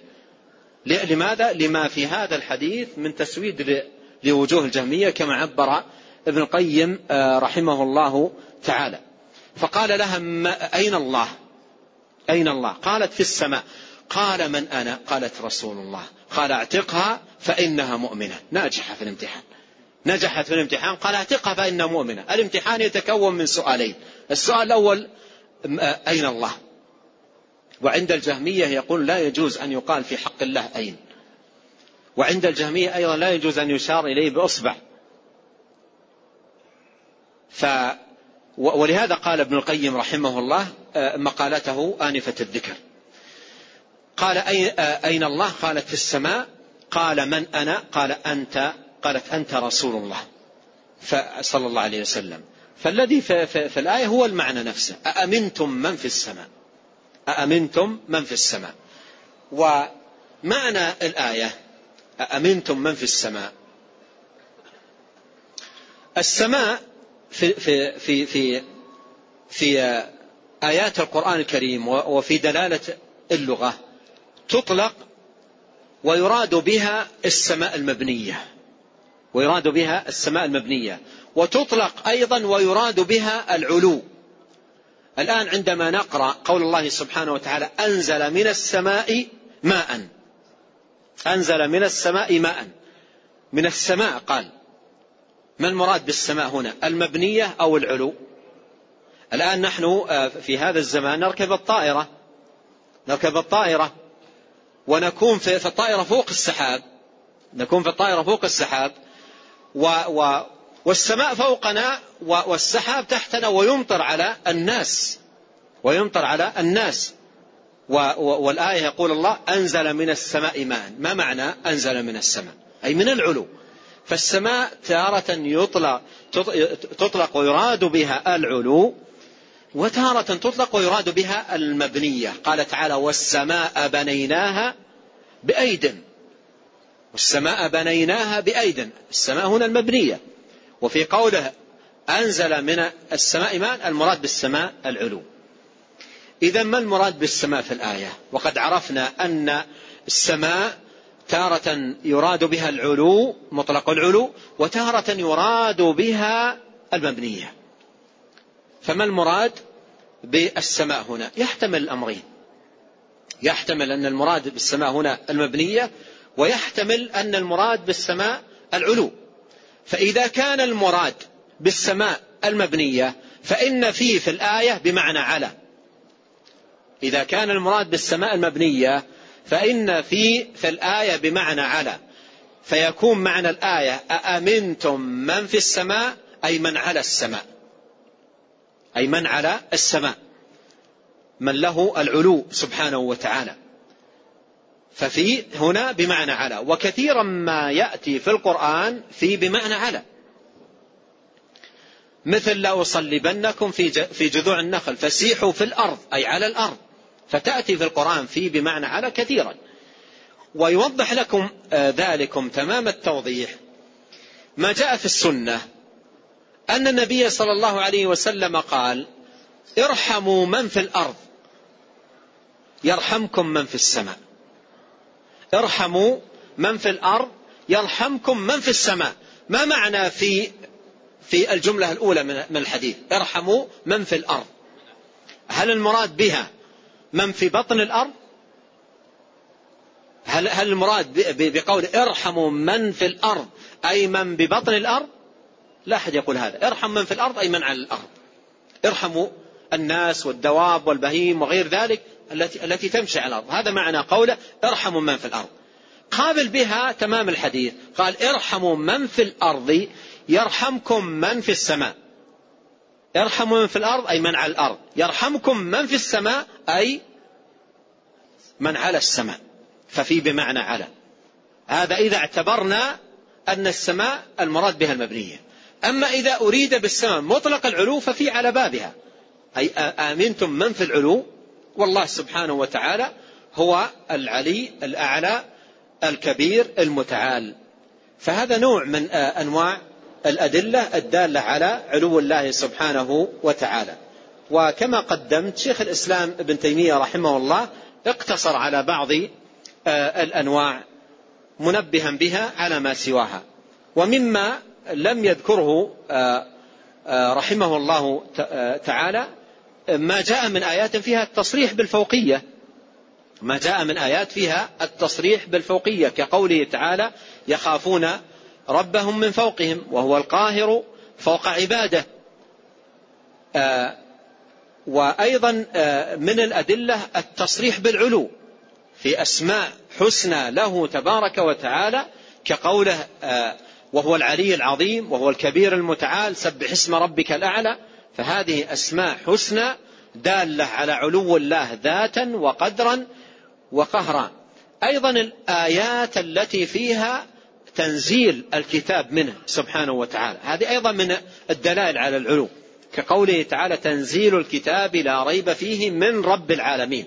لماذا؟ لما في هذا الحديث من تسويد لوجوه الجهمية كما عبر ابن القيم رحمه الله تعالى. فقال لها أين الله؟ أين الله؟ قالت في السماء. قال من أنا؟ قالت رسول الله. قال اعتقها فإنها مؤمنة. ناجحة في الامتحان. نجحت في الامتحان. قال اعتقها فإنها مؤمنة. الامتحان يتكون من سؤالين. السؤال الأول أين الله؟ وعند الجهمية يقول لا يجوز أن يقال في حق الله أين. وعند الجهمية أيضا لا يجوز أن يشار إليه بأصبع. ف ولهذا قال ابن القيم رحمه الله مقالته آنفة الذكر. قال أين الله؟ قالت في السماء. قال من أنا؟ قال أنت. قالت أنت رسول الله. صلى الله عليه وسلم. فالذي في, في, في الآية هو المعنى نفسه. أأمنتم من في السماء؟ أأمنتم من في السماء. ومعنى الآية أأمنتم من في السماء؟ السماء في في في في, في آيات القرآن الكريم وفي دلالة اللغة. تطلق ويراد بها السماء المبنية. ويراد بها السماء المبنية. وتطلق أيضا ويراد بها العلو. الآن عندما نقرأ قول الله سبحانه وتعالى أنزل من السماء ماء. أنزل من السماء ماء. من السماء قال. ما المراد بالسماء هنا؟ المبنية أو العلو؟ الآن نحن في هذا الزمان نركب الطائرة. نركب الطائرة. ونكون في الطائرة فوق السحاب. نكون في الطائرة فوق السحاب. و و والسماء فوقنا والسحاب تحتنا ويمطر على الناس. ويمطر على الناس. والآية يقول الله أنزل من السماء ماء. ما معنى أنزل من السماء؟ أي من العلو. فالسماء تارة يطلق, تطلق ويراد بها العلو وتارة تطلق ويراد بها المبنية. قال تعالى والسماء بنيناها بأيد. والسماء بنيناها بأيد. السماء هنا المبنية. وفي قوله أنزل من السماء ماء. المراد بالسماء العلو. إذا ما المراد بالسماء في الآية؟ وقد عرفنا أن السماء تارة يراد بها العلو مطلق العلو وتارة يراد بها المبنية. فما المراد بالسماء هنا؟ يحتمل الأمرين. يحتمل أن المراد بالسماء هنا المبنية ويحتمل أن المراد بالسماء العلو. فإذا كان المراد بالسماء المبنية فإن فيه في الآية بمعنى على. إذا كان المراد بالسماء المبنية فإن في في الآية بمعنى على. فيكون معنى الآية أأمنتم من في السماء؟ أي من على السماء. أي من على السماء من له العلو سبحانه وتعالى. ففي هنا بمعنى على وكثيرا ما يأتي في القرآن في بمعنى على. مثل لأصلبنكم في في جذوع النخل فسيحوا في الأرض أي على الأرض. فتأتي في القرآن في بمعنى على كثيرا. ويوضح لكم آه، ذلكم تمام التوضيح. ما جاء في السنة أن النبي صلى الله عليه وسلم قال ارحموا من في الأرض يرحمكم من في السماء. ارحموا من في الأرض يرحمكم من في السماء. ما معنى في في الجملة الأولى من الحديث؟ ارحموا من في الأرض. هل المراد بها من في بطن الأرض؟ هل, هل المراد بقول ارحموا من في الأرض أي من ببطن الأرض؟ لا أحد يقول هذا. ارحم من في الأرض أي من على الأرض. ارحموا الناس والدواب والبهيم وغير ذلك التي التي تمشي على الأرض. هذا معنى قوله ارحموا من في الأرض. قابل بها تمام الحديث. قال ارحموا من في الأرض يرحمكم من في السماء. ارحموا من في الأرض أي من على الأرض. يرحمكم من في السماء أي من على السماء. ففي بمعنى على. هذا إذا اعتبرنا أن السماء المراد بها المبنية. أما إذا أريد بالسماء مطلق العلو ففي على بابها. أي آمنتم من في العلو؟ والله سبحانه وتعالى هو العلي الأعلى الكبير المتعال. فهذا نوع من أنواع الأدلة الدالة على علو الله سبحانه وتعالى. وكما قدمت شيخ الإسلام ابن تيمية رحمه الله اقتصر على بعض الأنواع منبها بها على ما سواها. ومما لم يذكره آه، آه، رحمه الله تعالى ما جاء من آيات فيها التصريح بالفوقية. ما جاء من آيات فيها التصريح بالفوقية كقوله تعالى يخافون ربهم من فوقهم وهو القاهر فوق عباده. آه وأيضا آه من الأدلة التصريح بالعلو في أسماء حسنى له تبارك وتعالى كقوله آه وهو العلي العظيم وهو الكبير المتعال سبح اسم ربك الأعلى. فهذه أسماء حسنى دالة على علو الله ذاتا وقدرا وقهرا. أيضا الآيات التي فيها تنزيل الكتاب منه سبحانه وتعالى. هذه أيضا من الدلائل على العلو. كقوله تعالى تنزيل الكتاب لا ريب فيه من رب العالمين.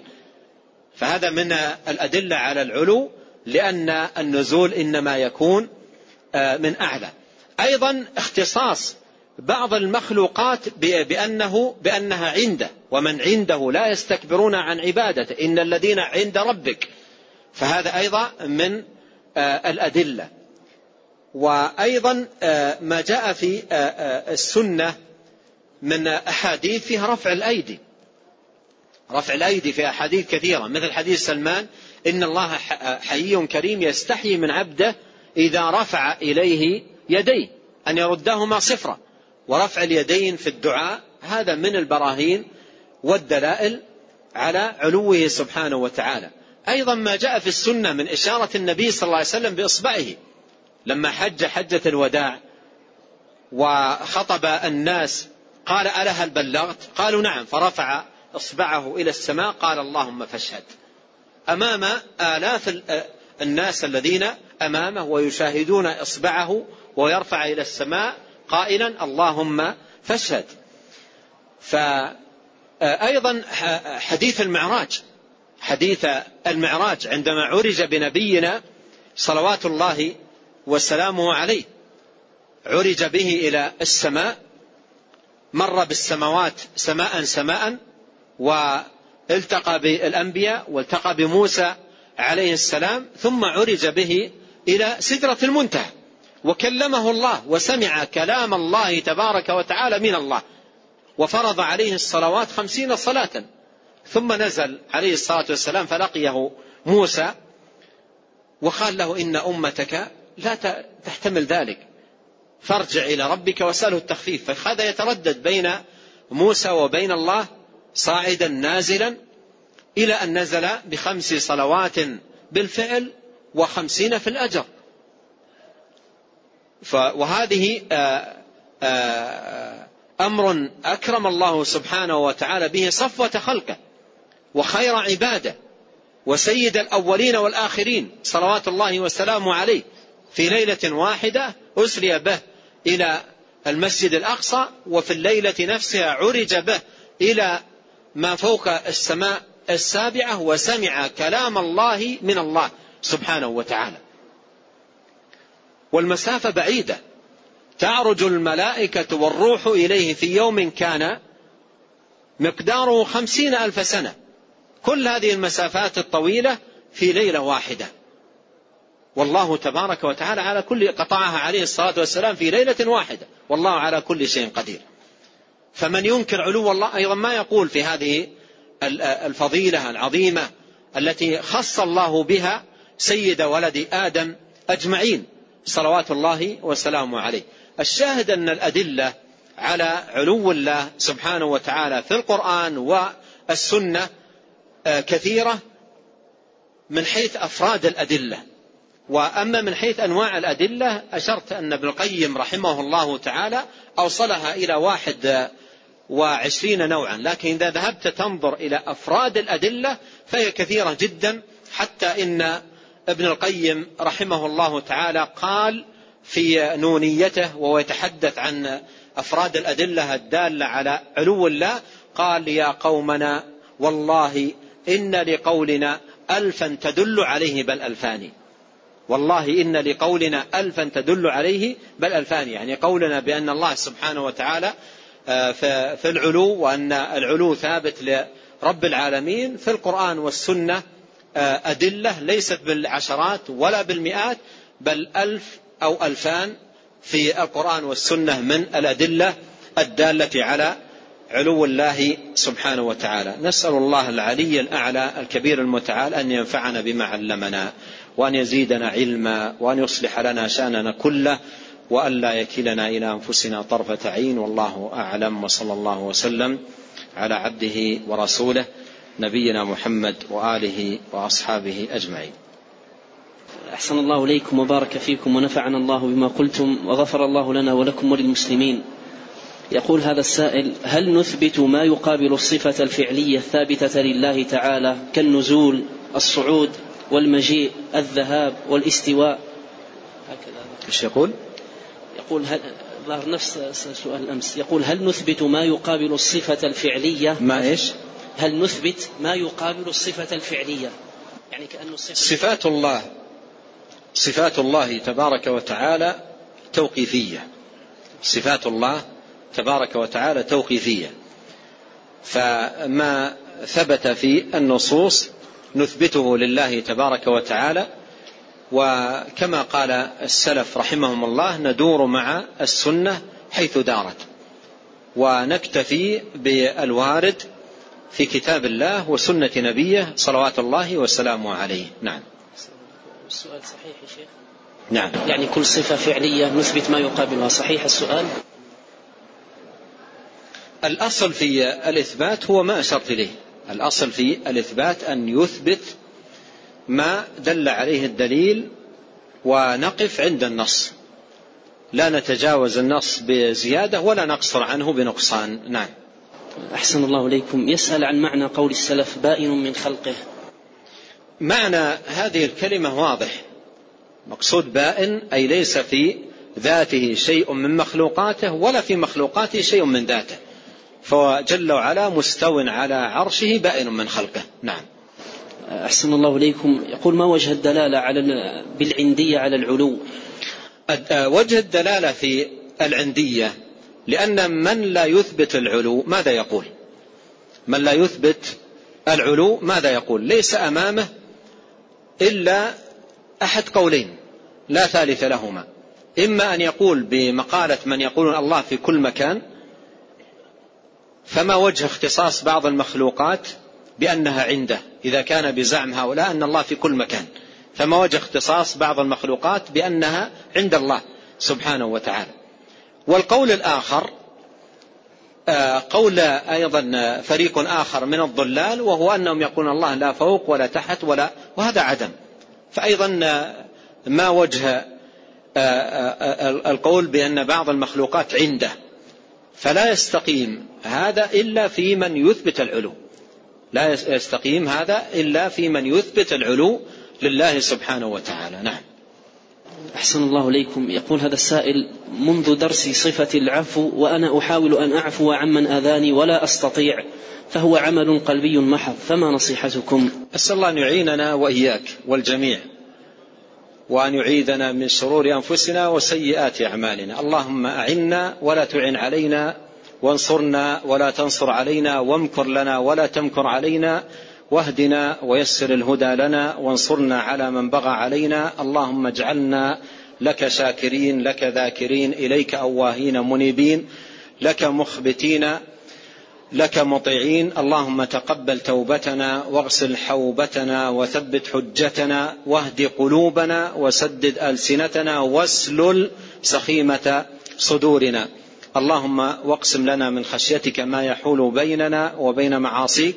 فهذا من الأدلة على العلو لأن النزول إنما يكون من أعلى. أيضا اختصاص بعض المخلوقات بأنه بأنها عنده ومن عنده لا يستكبرون عن عبادته. إن الذين عند ربك. فهذا أيضا من آه، الأدلة. وأيضا آه، ما جاء في آه، آه، السنة من أحاديث فيها رفع الأيدي. رفع الأيدي في أحاديث كثيرة. مثل حديث سلمان إن الله حيي كريم يستحيي من عبده إذا رفع إليه يديه أن يردهما صفرا. ورفع اليدين في الدعاء هذا من البراهين والدلائل على علوه سبحانه وتعالى. أيضا ما جاء في السنة من إشارة النبي صلى الله عليه وسلم بإصبعه. لما حج حجة الوداع وخطب الناس قال ألا هل بلغت؟ قالوا نعم. فرفع إصبعه إلى السماء قال اللهم فاشهد. أمام آلاف الناس الذين أمامه ويشاهدون إصبعه ويرفع إلى السماء قائلا اللهم فاشهد. فأيضا حديث المعراج. حديث المعراج عندما عرج بنبينا صلوات الله وسلامه عليه عرج به إلى السماء مر بالسماوات سماء سماء والتقى بالأنبياء والتقى بموسى عليه السلام ثم عرج به إلى سدرة المنتهى. وكلمه الله وسمع كلام الله تبارك وتعالى من الله. وفرض عليه الصلوات خمسين صلاة. ثم نزل عليه الصلاة والسلام فلقيه موسى وقال له إن أمتك لا تحتمل ذلك. فارجع إلى ربك واسأله التخفيف. فهذا يتردد بين موسى وبين الله صاعدا نازلا إلى أن نزل بخمس صلوات بالفعل وخمسين في الأجر. وهذه آه، آه، أمر أكرم الله سبحانه وتعالى به صفوة خلقه وخير عباده وسيد الأولين والآخرين صلوات الله وسلامه عليه في ليلة واحدة أسري به إلى المسجد الأقصى وفي الليلة نفسها عرج به إلى ما فوق السماء السابعة وسمع كلام الله من الله. سبحانه وتعالى. والمسافة بعيدة. تعرج الملائكة والروح إليه في يوم كان مقداره خمسين ألف سنة. كل هذه المسافات الطويلة في ليلة واحدة. والله تبارك وتعالى على كل قطعها عليه الصلاة والسلام في ليلة واحدة. والله على كل شيء قدير. فمن ينكر علو الله أيضا ما يقول في هذه الفضيلة العظيمة التي خص الله بها سيد ولد آدم أجمعين صلوات الله وسلامه عليه. الشاهد أن الأدلة على علو الله سبحانه وتعالى في القرآن والسنة آه، كثيرة من حيث أفراد الأدلة. وأما من حيث أنواع الأدلة أشرت أن ابن القيم رحمه الله تعالى أوصلها إلى واحد وعشرين نوعا. لكن إذا ذهبت تنظر إلى أفراد الأدلة فهي كثيرة جدا حتى إن ابن القيم رحمه الله تعالى قال في نونيته وهو يتحدث عن أفراد الأدلة الدالة على علو الله قال يا قومنا والله إن لقولنا ألفا تدل عليه بل ألفان. والله إن لقولنا ألفا تدل عليه بل ألفان. يعني قولنا بأن الله سبحانه وتعالى آه، في العلو وأن العلو ثابت لرب العالمين في القرآن والسنة أدلة ليست بالعشرات ولا بالمئات بل ألف أو ألفان في القرآن والسنة من الأدلة الدالة على علو الله سبحانه وتعالى. نسأل الله العلي الأعلى الكبير المتعال أن ينفعنا بما علمنا وأن يزيدنا علما وأن يصلح لنا شأننا كله وأن لا يكلنا إلى أنفسنا طرفة عين والله أعلم وصلى الله وسلم على عبده ورسوله. نبينا محمد وآله وأصحابه أجمعين. أحسن الله إليكم وبارك فيكم ونفعنا الله بما قلتم وغفر الله لنا ولكم وللمسلمين. يقول هذا السائل هل نثبت ما يقابل الصفة الفعلية الثابتة لله تعالى كالنزول الصعود والمجيء الذهاب والاستواء؟ هكذا. إيش يقول؟ يقول هل ظهر نفس سؤال الأمس يقول هل نثبت ما يقابل الصفة الفعلية؟ ما إيش؟ هل نثبت ما يقابل الصفة الفعلية؟ يعني كأن الصفة صفات الله صفات الله تبارك وتعالى توقيفية. صفات الله تبارك وتعالى توقيفية. فما ثبت في النصوص نثبته لله تبارك وتعالى وكما قال السلف رحمهم الله ندور مع السنة حيث دارت. ونكتفي بالوارد في كتاب الله وسنة نبيه صلوات الله وسلامه عليه. نعم. السؤال صحيح يا شيخ؟ نعم. يعني كل صفة فعلية نثبت ما يقابلها صحيح السؤال؟ الأصل في الإثبات هو ما أشرت إليه. الأصل في الإثبات أن يثبت ما دل عليه الدليل ونقف عند النص. لا نتجاوز النص بزيادة ولا نقصر عنه بنقصان. نعم. أحسن الله إليكم. يسأل عن معنى قول السلف بائن من خلقه. معنى هذه الكلمة واضح. مقصود بائن أي ليس في ذاته شيء من مخلوقاته ولا في مخلوقاته شيء من ذاته. فهو جل وعلا مستو على عرشه بائن من خلقه. نعم. أحسن الله إليكم. يقول ما وجه الدلالة على بالعندية على العلو؟ وجه الدلالة في العندية. لأن من لا يثبت العلو ماذا يقول؟ من لا يثبت العلو ماذا يقول؟ ليس أمامه إلا أحد قولين لا ثالث لهما. إما أن يقول بمقالة من يقولون الله في كل مكان فما وجه اختصاص بعض المخلوقات بأنها عنده؟ إذا كان بزعم هؤلاء أن الله في كل مكان. فما وجه اختصاص بعض المخلوقات بأنها عند الله سبحانه وتعالى؟ والقول الآخر آه، قول أيضا فريق آخر من الضلال وهو أنهم يقولون الله لا فوق ولا تحت ولا وهذا عدم. فأيضا ما وجه آه، آه، القول بأن بعض المخلوقات عنده. فلا يستقيم هذا إلا في من يثبت العلو. لا يستقيم هذا إلا في من يثبت العلو لله سبحانه وتعالى. نعم. أحسن الله إليكم. يقول هذا السائل منذ درس صفة العفو وأنا أحاول أن أعفو عمن أذاني ولا أستطيع فهو عمل قلبي محض فما نصيحتكم؟ أسأل الله أن يعيننا وإياك والجميع وأن يعيذنا من شرور أنفسنا وسيئات أعمالنا. اللهم أعنا ولا تعن علينا وانصرنا ولا تنصر علينا وامكر لنا ولا تمكر علينا. واهدنا ويسر الهدى لنا وانصرنا على من بغى علينا. اللهم اجعلنا لك شاكرين لك ذاكرين إليك أواهين منيبين لك مخبتين لك مطيعين. اللهم تقبل توبتنا واغسل حوبتنا وثبت حجتنا واهد قلوبنا وسدد ألسنتنا واسلل سخيمة صدورنا. اللهم واقسم لنا من خشيتك ما يحول بيننا وبين معاصيك.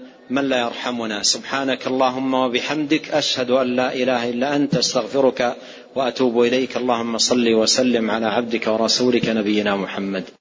من لا يرحمنا. سبحانك اللهم وبحمدك أشهد أن لا إله إلا أنت أستغفرك وأتوب إليك. اللهم صل وسلم على عبدك ورسولك نبينا محمد.